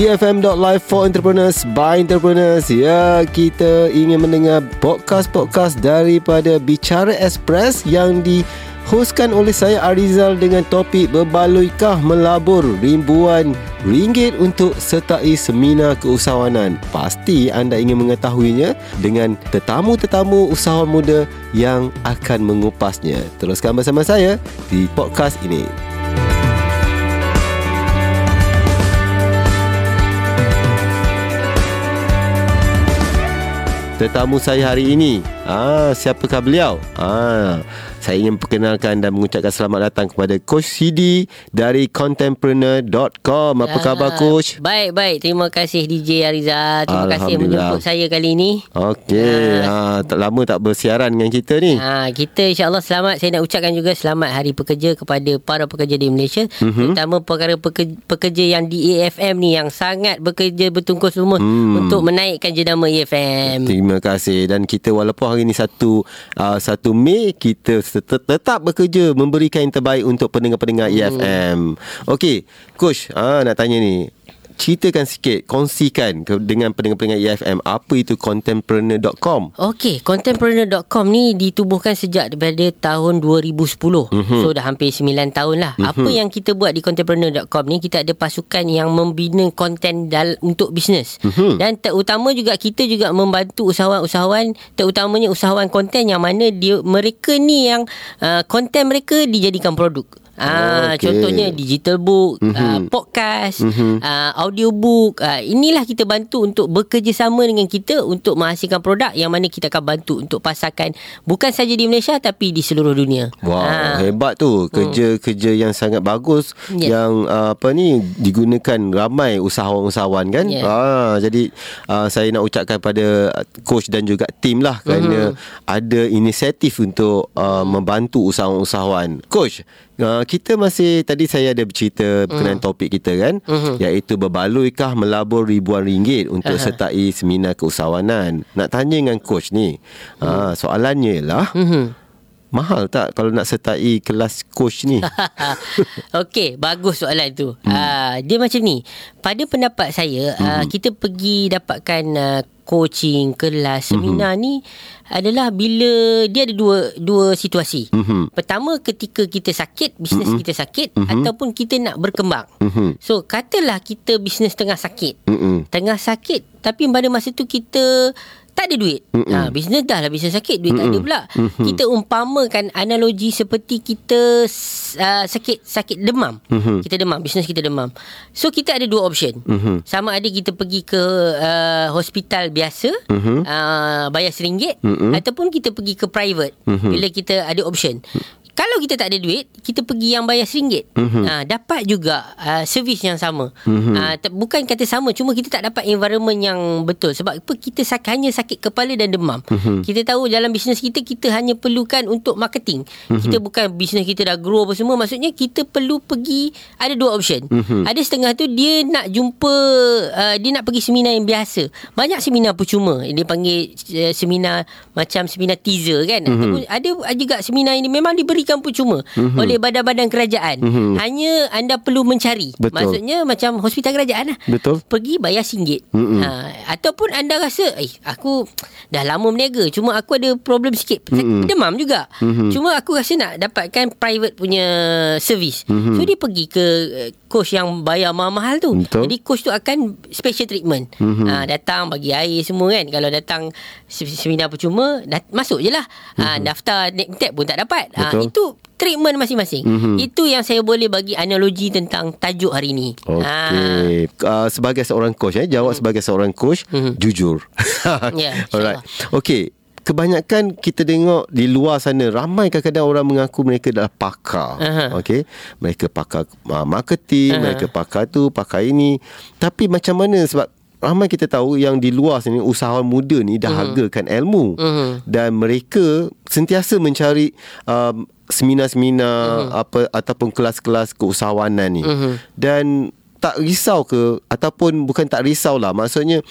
EFM.live for entrepreneurs by entrepreneurs. Ya, kita ingin mendengar podcast-podcast daripada Bicara Express yang di hostkan oleh saya Arizal dengan topik berbaluikah melabur ribuan ringgit untuk sertai seminar keusahawanan. Pasti anda ingin mengetahuinya dengan tetamu-tetamu usahawan muda yang akan mengupasnya. Teruskan bersama saya di podcast ini. Tetamu saya hari ini Ah, siapakah beliau? Ah, saya ingin perkenalkan dan mengucapkan selamat datang kepada Coach CD dari contempreneur.com. Apa ah, khabar Coach? Baik, baik. Terima kasih DJ Ariza. Terima kasih menjemput saya kali ini. Okey. Ah. Ha, lama tak bersiaran dengan kita ni. Ha, kita insya-Allah selamat. Saya nak ucapkan juga selamat Hari Pekerja kepada para pekerja di Malaysia, mm-hmm. terutama perkara pekerja, pekerja yang di EFM ni yang sangat bekerja bertungkus semua hmm. untuk menaikkan jenama EFM. Terima kasih dan kita walaupun hari ini satu uh, satu Mei kita tetap bekerja memberikan yang terbaik untuk pendengar-pendengar hmm. EFM. Okey, coach, ah nak tanya ni ceritakan sikit, kongsikan dengan pendengar-pendengar EFM apa itu contempreneur.com. Okey, contempreneur.com ni ditubuhkan sejak daripada tahun 2010. Mm-hmm. So dah hampir 9 tahun lah. Mm-hmm. Apa yang kita buat di contempreneur.com ni kita ada pasukan yang membina konten dal- untuk bisnes. Mm-hmm. Dan terutama juga kita juga membantu usahawan-usahawan terutamanya usahawan konten yang mana dia mereka ni yang uh, konten mereka dijadikan produk. Ah, okay. contohnya digital book, mm-hmm. uh, podcast, mm-hmm. uh, audio book. Uh, inilah kita bantu untuk bekerjasama dengan kita untuk menghasilkan produk yang mana kita akan bantu untuk pasarkan bukan saja di Malaysia tapi di seluruh dunia. Wow, uh. hebat tu. Kerja-kerja yang sangat bagus yeah. yang uh, apa ni digunakan ramai usahawan-usahawan kan. Yeah. Ah, jadi uh, saya nak ucapkan pada coach dan juga tim lah kerana mm-hmm. ada inisiatif untuk uh, membantu usahawan-usahawan. Coach, Uh, kita masih tadi saya ada bercerita berkenaan mm. topik kita kan mm-hmm. iaitu berbaluikah melabur ribuan ringgit untuk uh-huh. sertai seminar keusahawanan. Nak tanya dengan coach ni. Mm. Uh, soalannya lah mm-hmm. Mahal tak kalau nak sertai kelas coach ni? Okey, bagus soalan tu. Hmm. Uh, dia macam ni. Pada pendapat saya, hmm. uh, kita pergi dapatkan uh, coaching, kelas, seminar mm-hmm. ni adalah bila dia ada dua dua situasi. Mm-hmm. Pertama ketika kita sakit, bisnes mm-hmm. kita sakit mm-hmm. ataupun kita nak berkembang. Mm-hmm. So katalah kita bisnes tengah sakit. Mm-hmm. Tengah sakit tapi pada masa tu kita tak ada duit. Ha, bisnes dah lah bisnes sakit duit Mm-mm. tak ada pula. Mm-hmm. Kita umpamakan analogi seperti kita uh, sakit sakit demam. Mm-hmm. Kita demam, bisnes kita demam. So kita ada dua option. Mm-hmm. Sama ada kita pergi ke uh, hospital biasa mm-hmm. uh, bayar RM1 mm-hmm. ataupun kita pergi ke private mm-hmm. bila kita ada option. Kalau kita tak ada duit, kita pergi yang bayar RM1. Mm-hmm. Ha, dapat juga uh, servis yang sama. Mm-hmm. Ha, bukan kata sama, cuma kita tak dapat environment yang betul. Sebab apa? Kita sak- hanya sakit kepala dan demam. Mm-hmm. Kita tahu dalam bisnes kita, kita hanya perlukan untuk marketing. Mm-hmm. Kita bukan bisnes kita dah grow apa semua. Maksudnya kita perlu pergi, ada dua option. Mm-hmm. Ada setengah tu, dia nak jumpa, uh, dia nak pergi seminar yang biasa. Banyak seminar percuma. Dia panggil uh, seminar macam seminar teaser kan. Mm-hmm. Ada juga seminar ini memang diberi diberikan percuma mm-hmm. oleh badan-badan kerajaan. Mm-hmm. Hanya anda perlu mencari. Betul. Maksudnya macam hospital kerajaan lah. Betul. Pergi bayar RM1. Mm-hmm. Ha, ataupun anda rasa, eh aku dah lama berniaga. Cuma aku ada problem sikit. Mm-hmm. Demam juga. Mm-hmm. Cuma aku rasa nak dapatkan private punya servis. Mm-hmm. So dia pergi ke eh, coach yang bayar mahal-mahal tu. Betul. Jadi coach tu akan special treatment. Mm-hmm. Ha, datang bagi air semua kan. Kalau datang seminar percuma, dat- masuk je lah. Mm-hmm. Ha, daftar name tag pun tak dapat. Ha, itu treatment masing-masing. Mm-hmm. Itu yang saya boleh bagi analogi tentang tajuk hari ini. Okey. Ha. Uh, sebagai seorang coach eh jawab mm. sebagai seorang coach mm-hmm. jujur. yeah, Alright. Okey. Kebanyakan kita tengok di luar sana ramai kadang-kadang orang mengaku mereka adalah pakar. Uh-huh. Okey. Mereka pakar uh, marketing, uh-huh. mereka pakar tu, pakar ini. Tapi macam mana sebab ramai kita tahu yang di luar sini usahawan muda ni dah uh-huh. hargakan ilmu uh-huh. dan mereka sentiasa mencari um, seminar-seminar uh-huh. apa ataupun kelas-kelas keusahawanan ni. Uh-huh. Dan tak risau ke ataupun bukan tak risau lah maksudnya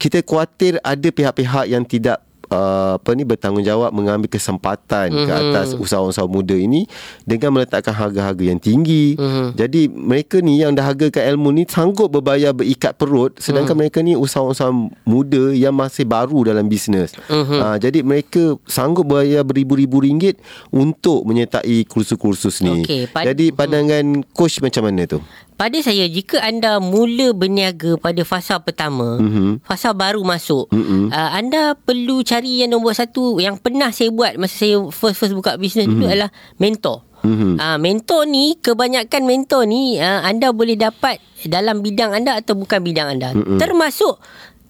kita khawatir ada pihak-pihak yang tidak uh, apa ni bertanggungjawab mengambil kesempatan mm-hmm. ke Mhm. atas usahawan-usahawan muda ini dengan meletakkan harga-harga yang tinggi. Mhm. Jadi mereka ni yang dah hargakan ilmu ni sanggup berbayar berikat perut sedangkan Mhm. mereka ni usahawan-usahawan muda yang masih baru dalam bisnes. Mhm. Uh, jadi mereka sanggup bayar beribu-ribu ringgit untuk menyertai kursus-kursus ni. Okey, pad- jadi pandangan coach macam mana tu? Pada saya jika anda mula berniaga pada fasa pertama, Mhm. mm-hmm. fasa baru masuk, Mhm. mm-hmm. uh, anda perlu cari yang nombor satu yang pernah saya buat masa saya first first buka bisnes mm-hmm. dulu adalah mentor. Mhm. Ah mentor ni kebanyakan mentor ni uh, anda boleh dapat dalam bidang anda atau bukan bidang anda. Mm-hmm. Termasuk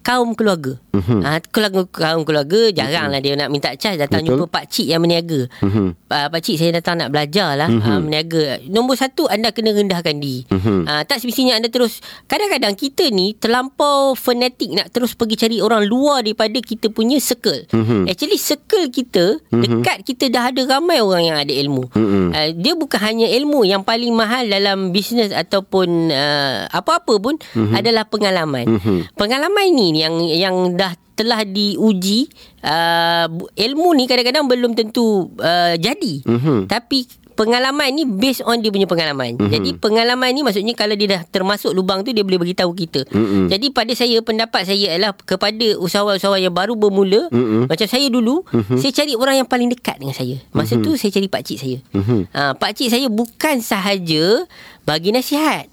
kaum keluarga. Mm-hmm. Ah keluarga kaum keluarga jaranglah mm-hmm. dia nak minta charge datang Betul. jumpa pak cik yang berniaga. Mhm. Uh, pak cik saya datang nak belajar lah mm-hmm. uh, berniaga. Nombor satu anda kena rendahkan diri. Mm-hmm. Uh, tak semestinya anda terus kadang-kadang kita ni terlampau fanatik nak terus pergi cari orang luar daripada kita punya circle. Mm-hmm. Actually circle kita mm-hmm. dekat kita dah ada ramai orang yang ada ilmu. Mm-hmm. Uh, dia bukan hanya ilmu yang paling mahal dalam bisnes ataupun uh, apa-apa pun mm-hmm. adalah pengalaman. Mm-hmm. Pengalaman ni yang yang dah telah diuji uh, ilmu ni kadang-kadang belum tentu uh, jadi. Mhm. Tapi pengalaman ni based on dia punya pengalaman. Mm-hmm. Jadi pengalaman ni maksudnya kalau dia dah termasuk lubang tu dia boleh beritahu kita. Mm-hmm. Jadi pada saya pendapat saya adalah kepada usahawan-usahawan yang baru bermula mm-hmm. macam saya dulu mm-hmm. saya cari orang yang paling dekat dengan saya. Masa mm-hmm. tu saya cari pak cik saya. Mm-hmm. Ha, pak cik saya bukan sahaja bagi nasihat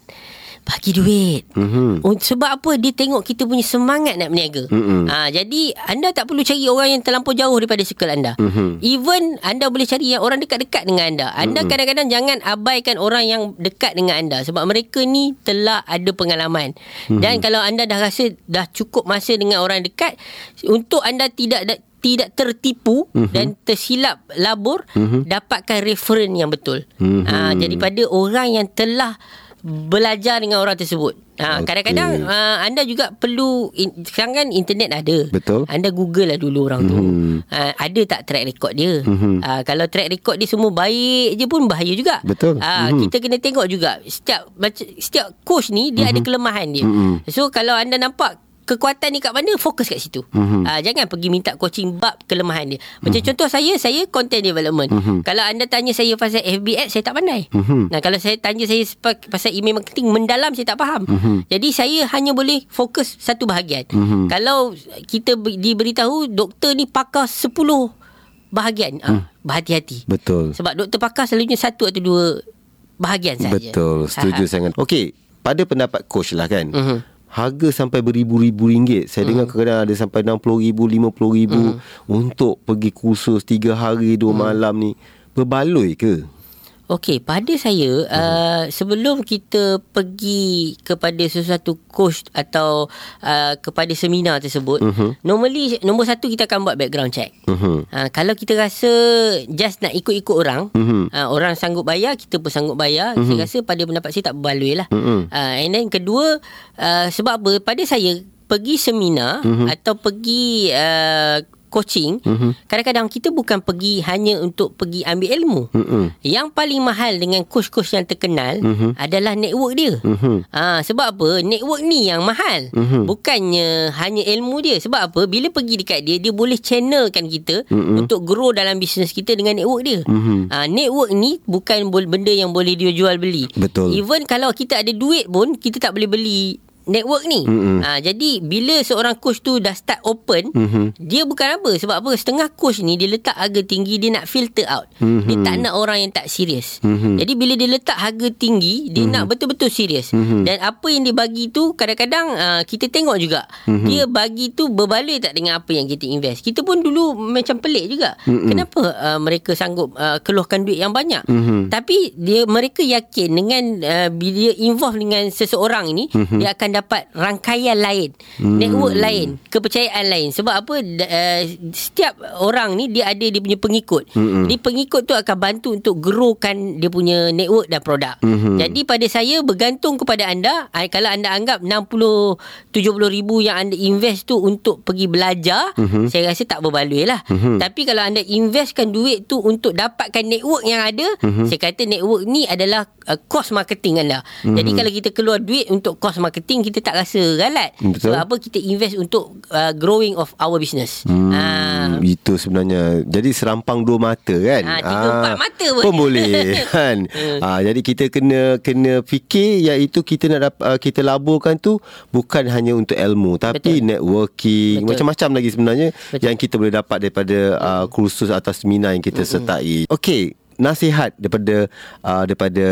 bagi duit. Mhm. Oh, sebab apa dia tengok kita punya semangat nak berniaga. Mm-mm. Ha, jadi anda tak perlu cari orang yang terlampau jauh daripada circle anda. Mhm. Even anda boleh cari yang orang dekat-dekat dengan anda. Anda Mm-mm. kadang-kadang jangan abaikan orang yang dekat dengan anda sebab mereka ni telah ada pengalaman. Mhm. Dan kalau anda dah rasa dah cukup masa dengan orang dekat untuk anda tidak da- tidak tertipu Mhm. mm-hmm. dan tersilap labur mm-hmm. dapatkan referen yang betul. Mhm. Ha, jadi pada orang yang telah belajar dengan orang tersebut. Ha, Okey. kadang-kadang uh, anda juga perlu in, sekarang kan internet ada. Betul. Anda Google lah dulu orang tu. Mhm. Uh, ada tak track record dia? Mhm. Uh, kalau track record dia semua baik je pun bahaya juga. Betul. Uh, Mhm. Kita kena tengok juga setiap macam setiap coach ni dia ada kelemahan dia. Mhm. So kalau anda nampak kekuatan ni kat mana fokus kat situ. Mhm. Uh, jangan pergi minta coaching bab kelemahan dia. Macam contoh saya saya content development. Mhm. Kalau anda tanya saya pasal FB ads saya tak pandai. Mhm. Nah kalau saya tanya saya pasal email marketing mendalam saya tak faham. Mhm. Jadi saya hanya boleh fokus satu bahagian. Mhm. Kalau kita be- diberitahu doktor ni pakar 10 bahagian, ah, berhati-hati. Betul. Sebab doktor pakar selalunya satu atau dua bahagian saja. Betul, setuju Ah, sangat. Okey, pada pendapat coach lah kan. Mhm. Harga sampai beribu-ribu ringgit. Saya dengar kadang-kadang ada sampai RM60,000, RM50,000 untuk pergi kursus 3 hari 2 malam ni. Berbaloi ke? Okey, pada saya uh, sebelum kita pergi kepada sesuatu coach atau uh, kepada seminar tersebut, Mhm. normally nombor satu kita akan buat background check. Mhm. Ha, kalau kita rasa just nak ikut-ikut orang, Mhm. ha, orang sanggup bayar, kita pun sanggup bayar. Saya rasa pada pendapat saya tak berbaloi lah. Mhm. Ha, and then kedua, uh, sebab apa? Pada saya, pergi seminar atau pergi uh, coaching, kadang-kadang kita bukan pergi hanya untuk pergi ambil ilmu. Mhm. Yang paling mahal dengan coach-coach yang terkenal adalah network dia. Mhm. Ha, sebab apa? Network ni yang mahal. Mhm. Bukannya hanya ilmu dia. Sebab apa? Bila pergi dekat dia, dia boleh channelkan kita Mhm. untuk grow dalam bisnes kita dengan network dia. Mhm. Ha, network ni bukan benda yang boleh dia jual beli. Betul. Even kalau kita ada duit pun, kita tak boleh beli network ni. Mm-mm. Ha, jadi bila seorang coach tu dah start open, Mhm. dia bukan apa. Sebab apa? Setengah coach ni dia letak harga tinggi, dia nak filter out. Mhm. Dia tak nak orang yang tak serius. Mhm. Jadi bila dia letak harga tinggi, dia nak betul-betul serius. Mhm. Dan apa yang dia bagi tu kadang-kadang uh, kita tengok juga. Dia bagi tu berbaloi tak dengan apa yang kita invest. Kita pun dulu macam pelik juga. Kenapa uh, mereka sanggup uh, keluarkan duit yang banyak? Mhm. Tapi dia mereka yakin dengan uh, bila dia involve dengan seseorang ini, dia akan dapat rangkaian lain, network lain, kepercayaan lain. Sebab apa? Uh, setiap orang ni dia ada dia punya pengikut. Jadi pengikut tu akan bantu untuk growkan dia punya network dan produk. Jadi pada saya bergantung kepada anda. Ah, Kalau anda anggap 60 70 ribu yang anda invest tu untuk pergi belajar, saya rasa tak berbaloi lah. Tapi kalau anda investkan duit tu untuk dapatkan network yang ada, saya kata network ni adalah uh, cost marketing anda. Jadi kalau kita keluar duit untuk cost marketing, kita tak rasa galat. Betul. Sebab apa kita invest untuk uh, growing of our business. Hmm, Ah. Itu sebenarnya Jadi serampang dua mata kan Ah, tiga, empat mata pun. Pun boleh kan ah, Jadi kita kena Kena fikir Iaitu kita nak uh, Kita laburkan tu Bukan hanya untuk ilmu Tapi Betul. networking Betul. Macam-macam lagi sebenarnya Betul. Yang kita boleh dapat Daripada uh, kursus atau seminar Yang kita sertai Okey Nasihat daripada uh, daripada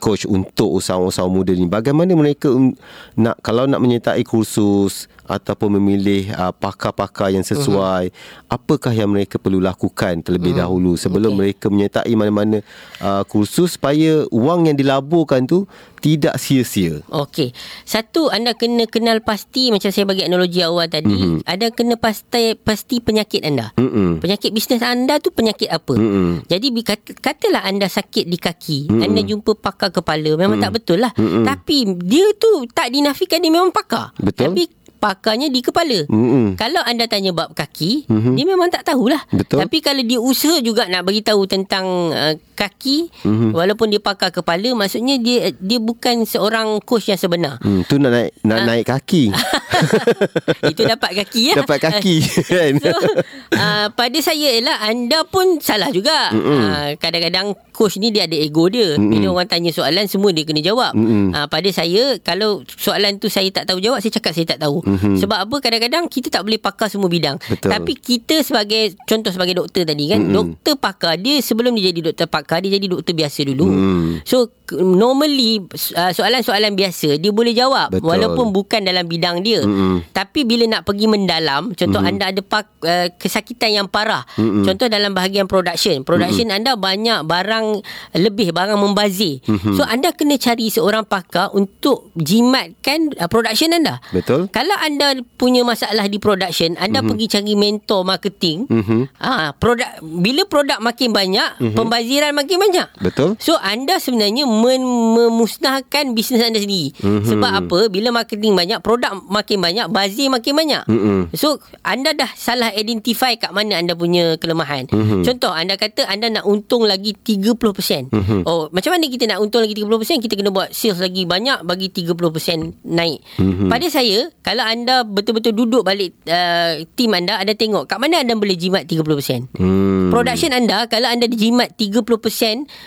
coach untuk usahawan-usahawan muda ni. Bagaimana mereka um, nak kalau nak menyertai kursus ataupun memilih uh, pakar-pakar yang sesuai apakah yang mereka perlu lakukan terlebih dahulu sebelum Okey. mereka menyertai mana-mana uh, kursus supaya wang yang dilaburkan tu tidak sia-sia Okey. Satu anda kena kenal pasti macam saya bagi analogi awal tadi, mm-hmm. anda kena pasti pasti penyakit anda. Mm-mm. Penyakit bisnes anda tu penyakit apa? Mm-mm. Jadi katalah anda sakit di kaki, mm-hmm. anda jumpa pakar kepala, memang mm-hmm. tak betul lah. Mm-mm. Tapi dia tu tak dinafikan dia memang pakar. Betul. Tapi pakarnya di kepala. Mm-mm. Kalau anda tanya bab kaki, mm-hmm. dia memang tak tahulah. Betul. Tapi kalau dia usaha juga nak bagi tahu tentang uh, kaki, mm-hmm. walaupun dia pakar kepala, maksudnya dia dia bukan seorang coach yang sebenar. Hmm, tu nak naik nak naik kaki. Itu dapat kaki ya. Dapat kaki kan. So uh, pada saya ialah anda pun salah juga. Uh, kadang-kadang coach ni dia ada ego dia. Mm-mm. Bila orang tanya soalan semua dia kena jawab. Uh, pada saya kalau soalan tu saya tak tahu jawab saya cakap saya tak tahu. Mm-hmm. Sebab apa kadang-kadang kita tak boleh pakar semua bidang. Betul. Tapi kita sebagai contoh sebagai doktor tadi kan, Mm-mm. doktor pakar dia sebelum dia jadi doktor pakar dia jadi doktor biasa dulu. Mm. So normally uh, soalan-soalan biasa dia boleh jawab Betul. walaupun bukan dalam bidang dia. Mm-mm. Tapi bila nak pergi mendalam, contoh mm-hmm. anda ada pak, uh, kesakitan yang parah. Mm-hmm. Contoh dalam bahagian production. Production mm-hmm. anda banyak barang lebih, barang membazir. Mm-hmm. So anda kena cari seorang pakar untuk jimatkan uh, production anda. Betul. Kalau anda punya masalah di production, anda mm-hmm. pergi cari mentor marketing. Mhm. Ah, produk bila produk makin banyak, mm-hmm. pembaziran makin banyak. Betul. So anda sebenarnya men, memusnahkan bisnes anda sendiri. Mhm. Mm-hmm. Sebab apa? Bila marketing banyak, produk makin banyak, bazir makin banyak. Mm-mm. So anda dah salah identify kat mana anda punya kelemahan. Mhm. Mm-hmm. Contoh anda kata anda nak untung lagi 30%. Mhm. Mm-hmm. Oh, macam mana kita nak untung lagi 30%? Kita kena buat sales lagi banyak bagi 30% naik. Mhm. Mm-hmm. Pada saya, kalau anda betul-betul duduk balik uh, team anda, anda tengok kat mana anda boleh jimat 30%. Hmm. Production anda Kalau anda jimat 30%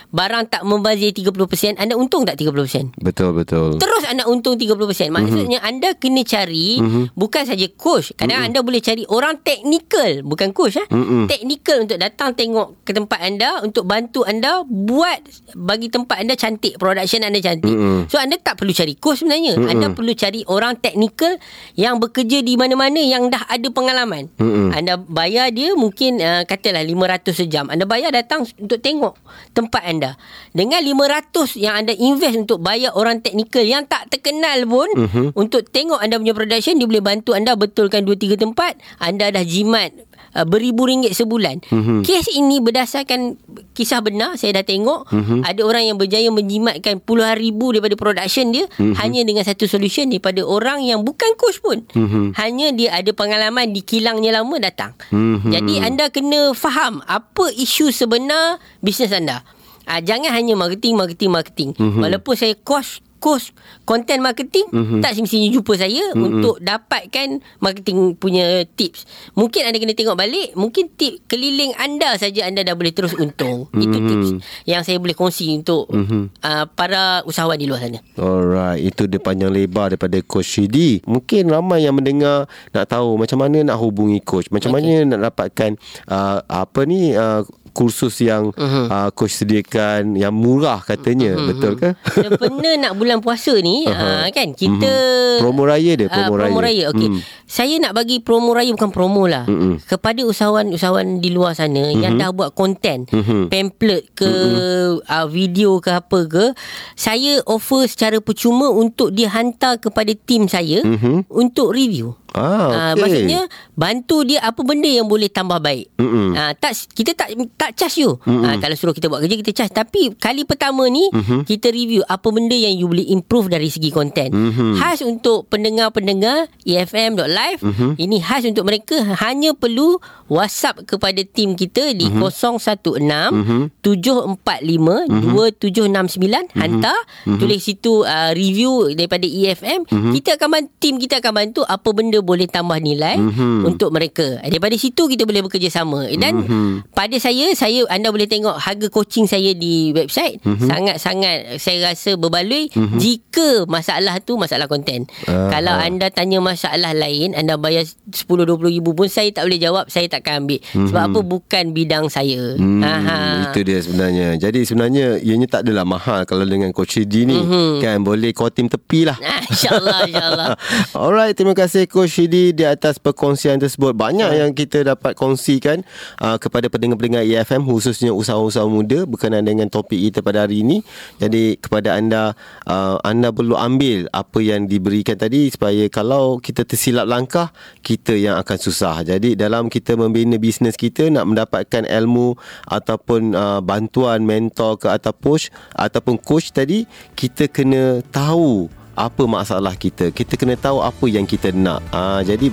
Barang tak membazir 30% Anda untung tak 30%? Betul betul. Terus anda untung 30% Maksudnya mm-hmm. anda kena cari mm-hmm. Bukan saja coach Kadang mm-hmm. anda boleh cari orang teknikal Bukan coach eh? Mm-mm. Teknikal untuk datang tengok ke tempat anda Untuk bantu anda Buat Bagi tempat anda cantik Production anda cantik Mm-mm. So anda tak perlu cari coach sebenarnya Mm-mm. Anda perlu cari orang teknikal Yang bekerja di mana-mana Yang dah ada pengalaman Mm-mm. anda bayar dia mungkin uh, katalah 500 sejam. Anda bayar datang untuk tengok tempat anda. Dengan 500 yang anda invest untuk bayar orang teknikal yang tak terkenal pun Mhm. untuk tengok anda punya production dia boleh bantu anda betulkan 2 3 tempat. Anda dah jimat uh, beribu ringgit sebulan. Mhm. Kes ini berdasarkan kisah benar saya dah tengok Mhm. ada orang yang berjaya menjimatkan puluhan ribu daripada production dia Mhm. hanya dengan satu solution daripada orang yang bukan coach pun. Mhm. Hanya dia ada pengalaman di kilangnya lama datang. Mhm. Jadi anda kena faham apa isu sebenar bisnes anda. Ah, jangan hanya marketing, marketing, marketing. Mhm. Walaupun saya coach course content marketing Mhm. tak semestinya jumpa saya untuk dapatkan marketing punya tips. Mungkin anda kena tengok balik, mungkin tip keliling anda saja anda dah boleh terus untung. Itu Mhm. tips yang saya boleh kongsi untuk Mhm. uh, para usahawan di luar sana. Alright, itu dia panjang lebar daripada Coach Shidi. Mungkin ramai yang mendengar nak tahu macam mana nak hubungi coach, macam Okey. mana nak dapatkan uh, apa ni uh, kursus yang Mhm. uh, coach sediakan yang murah katanya, Mhm. betul ke? Sempena nak bulan puasa ni uh, kan kita Promo raya dia, Ah, promo raya. promo raya. Okey. Hmm. Saya nak bagi promo raya bukan promo lah. Mm-mm. Kepada usahawan-usahawan di luar sana mm-hmm. yang dah buat konten, Mhm. pamphlet ke mm-hmm. uh, video ke apa ke, saya offer secara percuma untuk dia hantar kepada tim saya Mhm. untuk review. Ah, Ah, okey. maksudnya bantu dia apa benda yang boleh tambah baik. Ah, tak kita tak tak charge you. Ah, kalau suruh kita buat kerja kita charge tapi kali pertama ni Mhm. kita review apa benda yang you boleh improve dari segi konten. Mhm. Khas untuk pendengar-pendengar EFM.live Mhm. ini khas untuk mereka hanya perlu WhatsApp kepada tim kita di 016 Mhm. 745 2769 hantar tulis situ uh, review daripada EFM kita akan bantu tim kita akan bantu apa benda boleh tambah nilai Mhm. untuk mereka. Daripada situ kita boleh bekerjasama. Dan pada saya saya anda boleh tengok harga coaching saya di website. Sangat-sangat saya rasa berbaloi jika masalah tu masalah konten. Ah, kalau anda tanya masalah lain anda bayar 10 20 ribu pun saya tak boleh jawab saya takkan ambil. Sebab apa? Bukan bidang saya. Hmm, Aha. itu dia sebenarnya. Jadi sebenarnya ianya tak adalah mahal kalau dengan Coach Shidi ni. Mhm. Kan boleh kau tim tepi lah. Ah, InsyaAllah InsyaAllah. Alright, terima kasih Coach Shidi di atas perkongsian tersebut. Banyak yang kita dapat kongsikan uh, kepada pendengar-pendengar EFM khususnya usahawan-usahawan muda berkenaan dengan topik kita pada hari ini. Jadi kepada anda uh, anda perlu ambil apa yang diberikan tadi supaya kalau kita tersilap langkah, kita yang akan susah. Jadi dalam kita membina bisnes kita nak mendapatkan ilmu ataupun uh, bantuan mentor ke atau coach ataupun coach tadi, kita kena tahu apa masalah kita. Kita kena tahu apa yang kita nak. Ha, jadi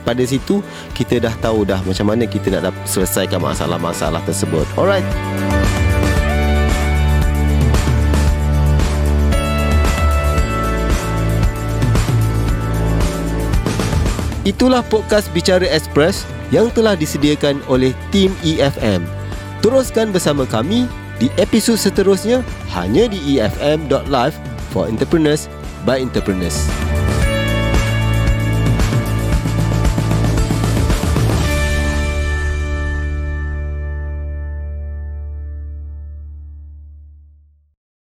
pada situ kita dah tahu dah macam mana kita nak selesaikan masalah-masalah tersebut. Alright. Itulah podcast Bicara Express yang telah disediakan oleh tim EFM. Teruskan bersama kami di episod seterusnya hanya di efm.live for entrepreneurs by entrepreneurs.